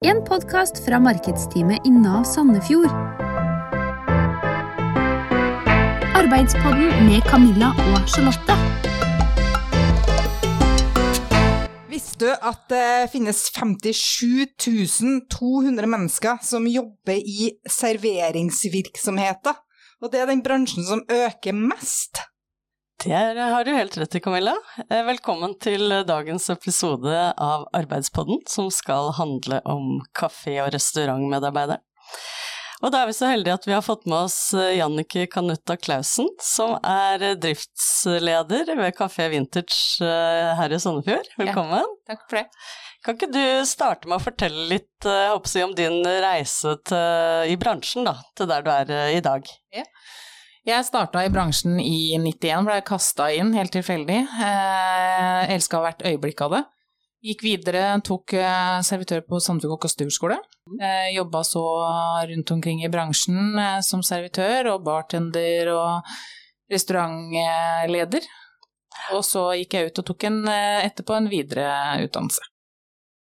En podkast fra markedsteamet i Nav Sandefjord. Arbeidspodden med Camilla og Charlotte. Visste du at det finnes 57 200 mennesker som jobber i serveringsvirksomheter? Og det er den bransjen som øker mest. Det har du helt rett i, Camilla. Eh, velkommen til dagens episode av Arbeidspodden, som skal handle om kafé- og restaurantmedarbeidere. Og da er vi så heldige at vi har fått med oss eh, Jannike Kanutta Clausen, som er driftsleder ved Kafé Vintage eh, her i Sandefjord. Velkommen. Ja, takk for det. Kan ikke du starte med å fortelle litt jeg, om din reise til, i bransjen, da, til der du er i dag? Ja. Jeg starta i bransjen i 91, ble kasta inn helt tilfeldig. Eh, Elska hvert øyeblikk av det. Gikk videre, tok eh, servitør på Sandefjord og stuerskole. Eh, Jobba så rundt omkring i bransjen eh, som servitør og bartender og restaurantleder. Og så gikk jeg ut og tok en, eh, etterpå en videre utdannelse.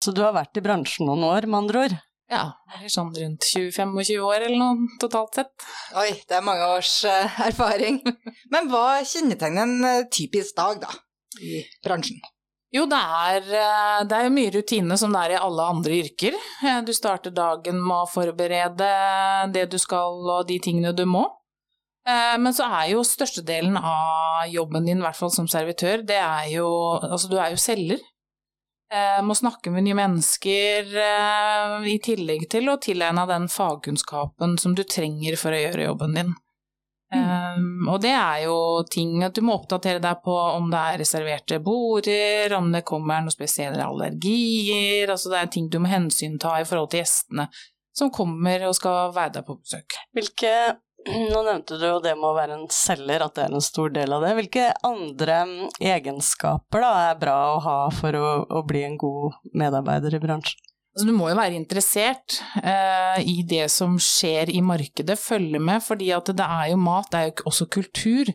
Så du har vært i bransjen noen år, med andre ord? Ja, sånn rundt 20-25 år eller noe totalt sett. Oi, det er mange års uh, erfaring. Men hva kjennetegner en uh, typisk dag, da, i bransjen? Jo, det er, uh, det er mye rutine som det er i alle andre yrker. Du starter dagen med å forberede det du skal og de tingene du må. Men så er jo størstedelen av jobben din, i hvert fall som servitør, det er jo Altså, du er jo selger. Eh, må snakke med nye mennesker, eh, i tillegg til å tilegne den fagkunnskapen som du trenger for å gjøre jobben din. Mm. Um, og det er jo ting at du må oppdatere deg på om det er reserverte border, om det kommer noen spesielle allergier, altså det er ting du må hensynta i forhold til gjestene som kommer og skal være der på besøk. Hvilke nå nevnte du jo det med å være en selger, at det er en stor del av det. Hvilke andre mm, egenskaper da er bra å ha for å, å bli en god medarbeider i bransjen? Altså, du må jo være interessert eh, i det som skjer i markedet, følge med, fordi det er jo mat, det er jo også kultur.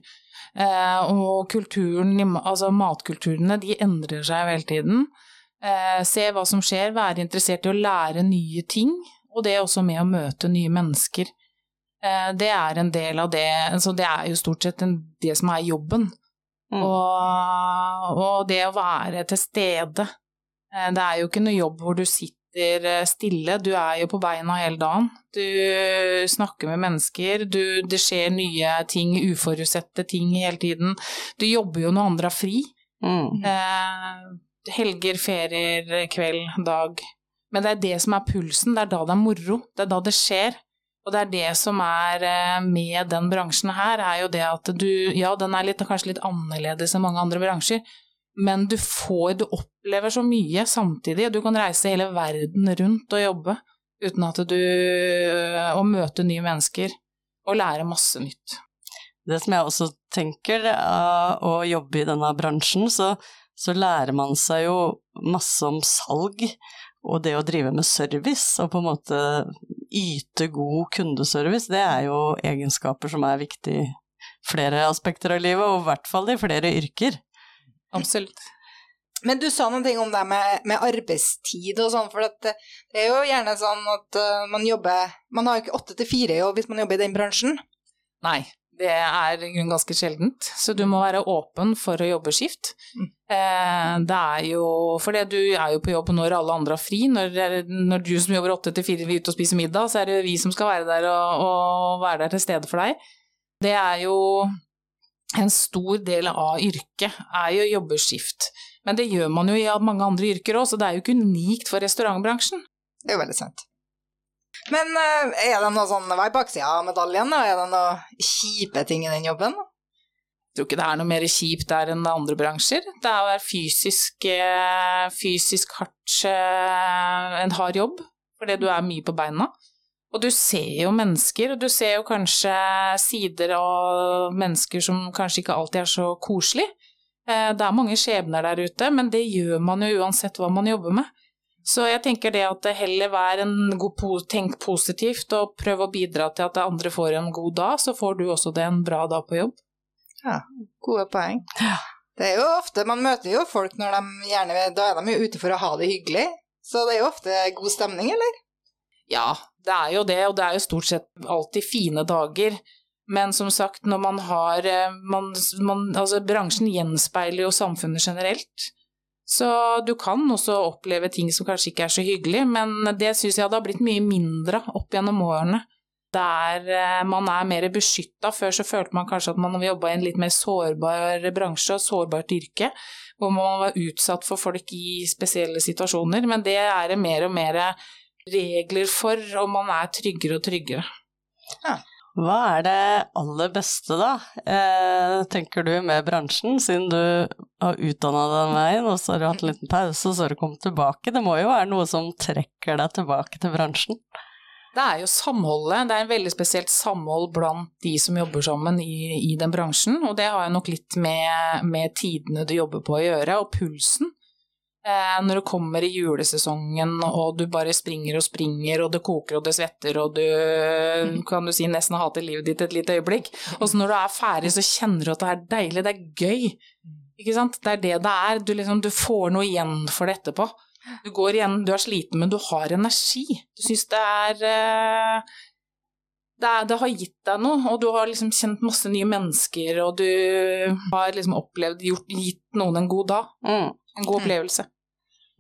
Eh, og kulturen, altså matkulturene, de endrer seg hele tiden. Eh, se hva som skjer, være interessert i å lære nye ting, og det er også med å møte nye mennesker. Eh, det er en del av det altså Det er jo stort sett det som er jobben. Mm. Og, og, det å være til stede. Eh, det er jo ikke noe jobb hvor du sitter eh, stille, du er jo på beina hele dagen. Du snakker med mennesker, du, det skjer nye ting, uforutsette ting hele tiden. Du jobber jo når andre har fri. Mm. Eh, helger, ferier, kveld, dag. Men det er det som er pulsen, det er da det er moro, det er da det skjer. Og det er det som er eh, med den bransjen her, er jo det at du Ja, den er litt, kanskje litt annerledes enn mange andre bransjer, men du får Du opplever så mye samtidig. Du kan reise hele verden rundt og jobbe uten at du Og møte nye mennesker og lære masse nytt. Det som jeg også tenker, av å jobbe i denne bransjen, så, så lærer man seg jo masse om salg og det å drive med service, og på en måte yte god kundeservice, det er jo egenskaper som er viktig i flere aspekter av livet, og i hvert fall i flere yrker. Absolutt. Men du sa noen ting om det med, med arbeidstid og sånn, for det er jo gjerne sånn at uh, man jobber Man har jo ikke åtte til fire jobb hvis man jobber i den bransjen. Nei, det er ganske sjeldent, så du må være åpen for å jobbe skift. Mm. Eh, det er jo For du er jo på jobb når alle andre har fri. Når, når du som jobber åtte til fire vil ut og spise middag, så er det vi som skal være der og, og være der til stede for deg. Det er jo en stor del av yrket er jo jobbeskift. Men det gjør man jo i mange andre yrker òg, så det er jo ikke unikt for restaurantbransjen. Det er jo veldig sant. Men uh, er det noe sånn, hva er baksida av medaljen? da? Er det noen kjipe ting i den jobben? Jeg tror ikke det er noe mer kjipt der enn andre bransjer. Det er å være fysisk, uh, fysisk hardt uh, en hard jobb, fordi du er mye på beina. Og du ser jo mennesker, og du ser jo kanskje sider av mennesker som kanskje ikke alltid er så koselig. Det er mange skjebner der ute, men det gjør man jo uansett hva man jobber med. Så jeg tenker det at det heller vær en god, tenk positivt og prøv å bidra til at andre får en god dag, så får du også det en bra dag på jobb. Ja, gode poeng. Det er jo ofte, Man møter jo folk når de gjerne Da er de jo ute for å ha det hyggelig. Så det er jo ofte god stemning, eller? Ja, det er jo det, og det er jo stort sett alltid fine dager. Men som sagt, når man har eh, man, man, Altså, bransjen gjenspeiler jo samfunnet generelt. Så du kan også oppleve ting som kanskje ikke er så hyggelig, men det syns jeg det har blitt mye mindre opp gjennom årene. Der eh, man er mer beskytta. Før så følte man kanskje at man jobba i en litt mer sårbar bransje og sårbart yrke, hvor man var utsatt for folk i spesielle situasjoner. Men det er det mer og mer regler for, og man er tryggere og tryggere. Ja. Hva er det aller beste, da, eh, tenker du, med bransjen, siden du har utdanna den veien, og så har du hatt en liten pause, og så har du kommet tilbake? Det må jo være noe som trekker deg tilbake til bransjen? Det er jo samholdet. Det er en veldig spesielt samhold blant de som jobber sammen i, i den bransjen, og det har jo nok litt med, med tidene du jobber på å gjøre, og pulsen. Eh, når du kommer i julesesongen og du bare springer og springer og det koker og det svetter og du kan du si nesten hater livet ditt et lite øyeblikk. Og så når du er ferdig så kjenner du at det er deilig, det er gøy. Ikke sant? Det er det det er. Du, liksom, du får noe igjen for det etterpå. Du går igjen, du er sliten, men du har energi. Du syns det er eh, det, er, det, har gitt deg noe, og du har liksom kjent masse nye mennesker, og du har liksom opplevd, gjort, gitt noen en god dag. Mm. En god opplevelse.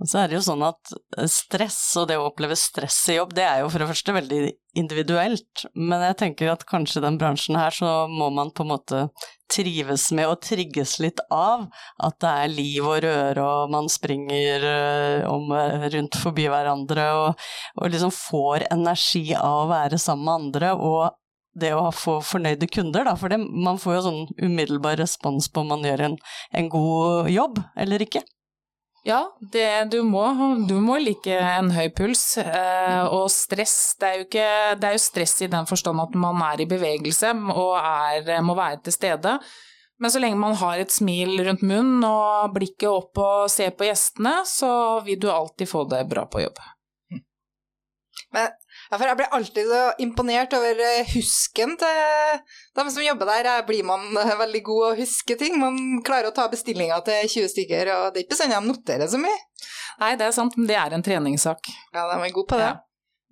Og så er det jo sånn at eh, stress og det å oppleve stress i jobb, det er jo for det første veldig individuelt, men jeg tenker at kanskje i den bransjen her så må man på en måte trives med og trigges litt av at det er liv og røre og man springer eh, om, eh, rundt forbi hverandre og, og liksom får energi av å være sammen med andre og det å få fornøyde kunder, da, for det, man får jo sånn umiddelbar respons på om man gjør en, en god jobb eller ikke. Ja, det, du, må, du må like en høy puls. Eh, og stress, det er, jo ikke, det er jo stress i den forstand at man er i bevegelse og er, må være til stede. Men så lenge man har et smil rundt munnen og blikket opp og ser på gjestene, så vil du alltid få det bra på jobb. Men ja, for jeg blir alltid så imponert over eh, husken til dem som jobber der. Her blir man eh, veldig god å huske ting. Man klarer å ta bestillinger til 20 stykker, og det er ikke bestandig de noterer så mye. Nei, det er sant, men det er en treningssak. Ja, de er gode på det. Ja.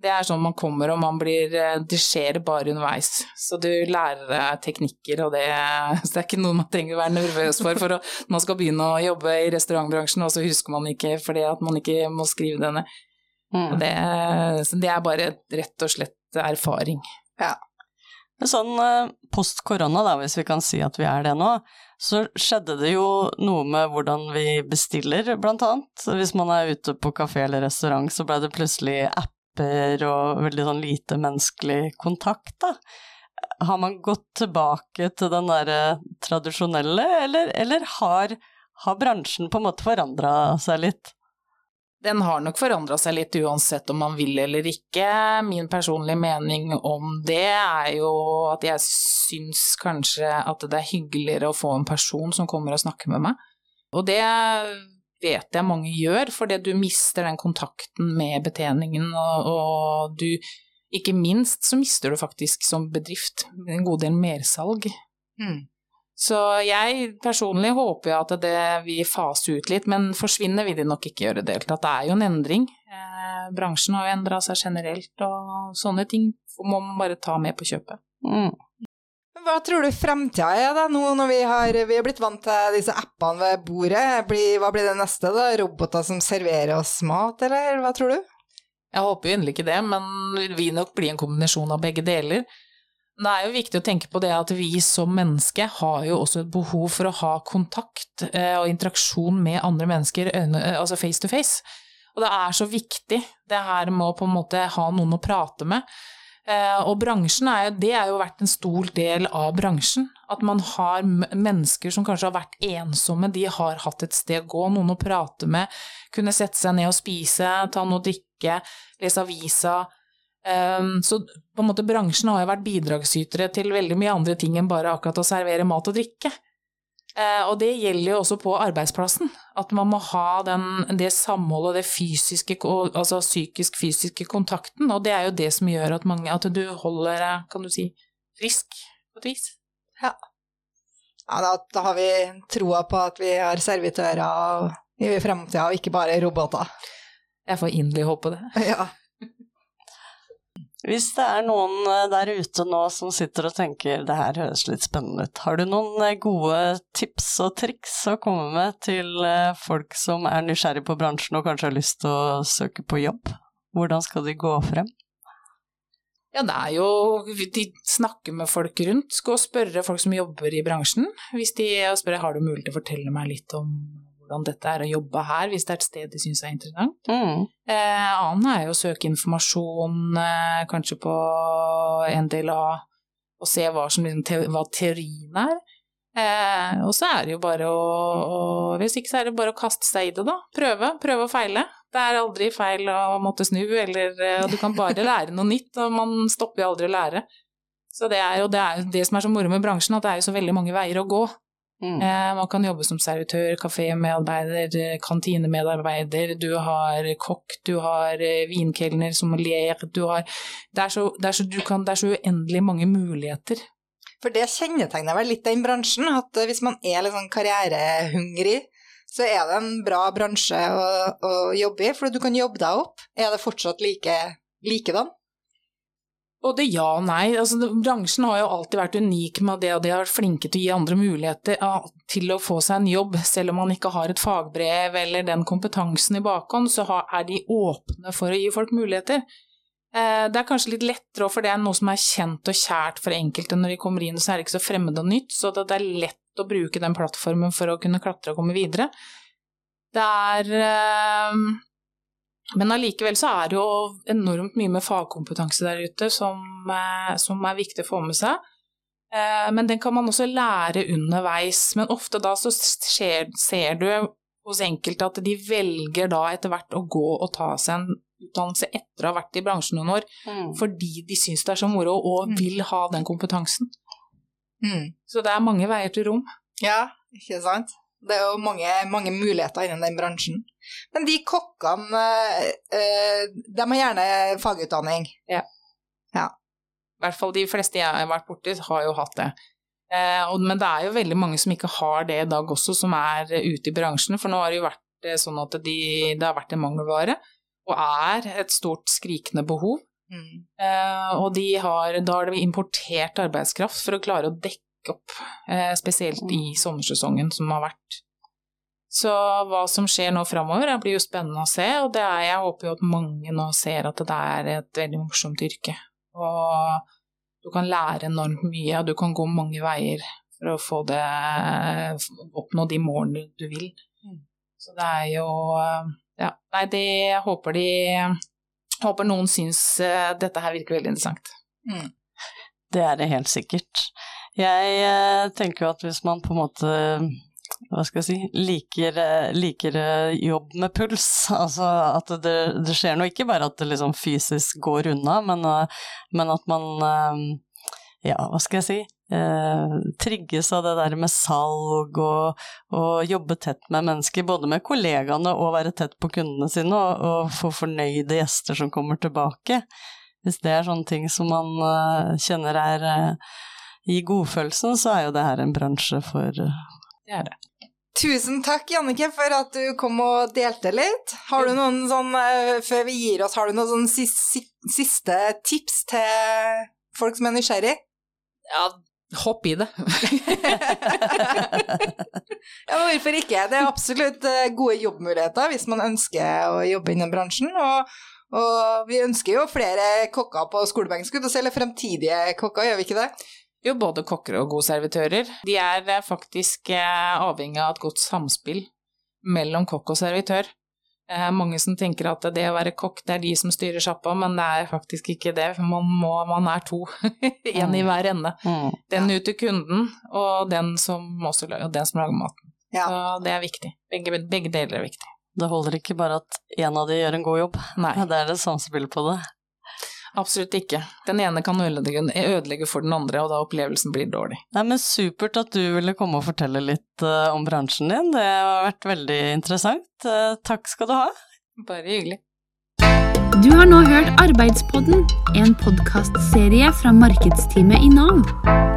Det er sånn man kommer og man blir eh, Det skjer bare underveis. Så du lærer deg teknikker, og det, så det er ikke noe man trenger å være nervøs for. For å, man skal begynne å jobbe i restaurantbransjen, og så husker man ikke fordi at man ikke må skrive det ned. Mm. Det, det, er bare rett og slett erfaring. Ja. Sånn eh, post korona, da, hvis vi kan si at vi er det nå, så skjedde det jo noe med hvordan vi bestiller, blant annet. Hvis man er ute på kafé eller restaurant, så ble det plutselig apper og veldig sånn lite menneskelig kontakt, da. Har man gått tilbake til den derre tradisjonelle, eller, eller har, har bransjen på en måte forandra seg litt? Den har nok forandra seg litt uansett om man vil eller ikke. Min personlige mening om det er jo at jeg syns kanskje at det er hyggeligere å få en person som kommer og snakker med meg. Og det vet jeg mange gjør, fordi du mister den kontakten med betjeningen, og, du Ikke minst så mister du faktisk som bedrift en god del mersalg. Mm. Så jeg personlig håper at det vil fase ut litt, men forsvinne vil de nok ikke gjøre det tatt. Det er jo en endring. Eh, bransjen har jo endra seg generelt, og sånne ting må man bare ta med på kjøpet. Mm. Hva tror du fremtida er da, nå når vi har, vi har, blitt vant til disse appene ved bordet? Blir, hva blir det neste, da? Roboter som serverer oss mat, eller hva tror du? Jeg håper jo endelig ikke det, men det vil nok bli en kombinasjon av begge deler. Det er jo viktig å tenke på det at vi som menneske har jo også et behov for å ha kontakt eh, og interaksjon med andre mennesker, altså face to face. Og det er så viktig det her med å på en måte ha noen å prate med. Eh, og bransjen er jo, det har jo vært en stor del av bransjen. At man har mennesker som kanskje har vært ensomme, de har hatt et sted å gå, noen å prate med, kunne sette seg ned og spise, ta noe å drikke, lese avisa så på en måte bransjen har jo vært bidragsytere til veldig mye andre ting enn bare akkurat å servere mat og drikke. Uh, og det gjelder jo også på arbeidsplassen, at man må ha den, det samholdet, det fysiske, altså psykisk-fysiske kontakten, og det er jo det som gjør at, mange, at du holder deg, kan du si, frisk på et vis. Ja. ja da, da, har vi troa på at vi har servitører i fremtida, og ikke bare roboter. Jeg får inderlig håpe det. Ja. Hvis det er noen eh, der ute nå som sitter og tenker det her høres litt spennende ut, har du noen eh, gode tips og triks å komme med til eh, folk som er nysgjerrig på bransjen og kanskje har lyst til å søke på jobb? Hvordan skal de gå frem? Ja, det er jo De snakker med folk rundt. Skal spørre folk som jobber i bransjen. Hvis de spør har du mulighet til å fortelle meg litt om hvordan dette er å jobbe her, hvis det er et sted de syns er interessant. Mm. Eh, annen er jo å søke informasjon eh, kanskje på en del av Å se hva, som, liksom hva teorien er. Eh, og så er det jo bare å, å Hvis ikke så er det bare å kaste seg i det, da. Prøve. Prøve og feile. Det er aldri feil å måtte snu, eller Og Du kan bare lære noe nytt, og man stopper jo aldri å lære. Så det er jo det, er det som er så moro med bransjen, at det er jo så veldig mange veier å gå. Mm. Eh, man kan jobbe som servitør, kafémedarbeider, eh, kantinemedarbeider, du har kokk, du har eh, vinkelner, sommelier, du har Det er så, det er så, du kan, det er så uendelig mange muligheter. For det kjennetegner vel litt den bransjen, at eh, hvis man er litt sånn karrierehungrig, så er det en bra bransje å, å jobbe i, for du kan jobbe deg opp. Er det fortsatt like, likedan? Både ja og nei. Altså, bransjen har jo alltid vært unik med det, og de har vært flinke til å gi andre muligheter til å få seg en jobb, selv om man ikke har et fagbrev eller den kompetansen i bakhånd, så er de åpne for å gi folk muligheter. Eh, det er kanskje litt lettere, for det er noe som er kjent og kjært for enkelte når de kommer inn, så er det ikke så fremmed og nytt, så det er lett å bruke den plattformen for å kunne klatre og komme videre. Det er eh, Men allikevel så er det jo enormt mye med fagkompetanse der ute som, eh, som er viktig å få med seg. Eh, Men den kan man også lære underveis. Men ofte da så skjer, ser du hos enkelte at de velger da etter hvert å gå og ta seg en utdannelse etter å ha vært i bransjen noen år, Mm. fordi de syns det er så moro og Mm. vil ha den kompetansen. Mm. Så det er mange veier til rom. Ja, ikke sant? Det er jo mange, mange muligheter innen den bransjen. Men de kokkene, eh, eh, de har gjerne fagutdanning. Ja, I hvert fall de fleste jeg har vært borti, har jo hatt det. Eh, men det er jo veldig mange som ikke har det i dag også, som er ute i bransjen. For nå har det jo vært sånn at de, det har vært en mangelvare, og er et stort skrikende behov. Mm. Og de har, da har de importert arbeidskraft for å klare å dekke opp, spesielt i sommersesongen som har vært. Så hva som skjer nå framover, det blir jo spennende å se, og det er, jeg håper jo at mange nå ser at det er et veldig morsomt yrke. Og du kan lære enormt mye, og du kan gå mange veier for å få det oppnå de målene du vil. Så det er jo Ja, nei, det jeg håper de Håper noen syns eh, dette her virker veldig interessant. Mm. Det er det helt sikkert. Jeg eh, tenker jo at hvis man på en måte hva skal jeg si, liker, eh, liker eh, jobb med puls, altså at det, det skjer noe, ikke bare at det liksom fysisk går unna, men, eh, men at man, ja, hva skal jeg si, eh, trigges av det der med salg og, og jobbe tett med mennesker, både med kollegaene og være tett på kundene sine, og, og få fornøyde gjester som kommer tilbake. Hvis det er sånne ting som man kjenner er i godfølelsen, så er jo det her en bransje for Det er det. Tusen takk, Jannike, for at du kom og delte litt. Har du noen sånn, eh, før vi gir oss, har du noen sånn sis, siste tips til folk som er nysgjerrig? Ja, hopp i det. Ja, hvorfor ikke? Det er absolutt eh, gode jobbmuligheter hvis man ønsker å jobbe innen bransjen. Og, og vi ønsker jo flere kokker på skolebenken, skulle du si, eller fremtidige kokker, gjør vi ikke det? Jo, både kokker og gode servitører. De er eh, faktisk eh, avhengig av et godt samspill mellom kokk og servitør. Eh, mange som tenker at det å være kokk, det er de som styrer sjappa, men det er faktisk ikke det. for Man, må, man er to. Én i hver ende. mm. Den ut til kunden, og den som, også, og den som lager maten. Ja. Så det er viktig. Begge, begge deler er viktig. Det holder ikke bare at en av de gjør en god jobb, Nei, det er det samspillet på det. Absolutt ikke. Den ene kan ødelegge, for den andre, og da opplevelsen blir dårlig. Nei, men supert at du ville komme og fortelle litt eh, om bransjen din, det har vært veldig interessant. Eh, takk skal du ha. Bare hyggelig. Du har nå hørt Arbeidspodden, en podkastserie fra markedsteamet i Nav.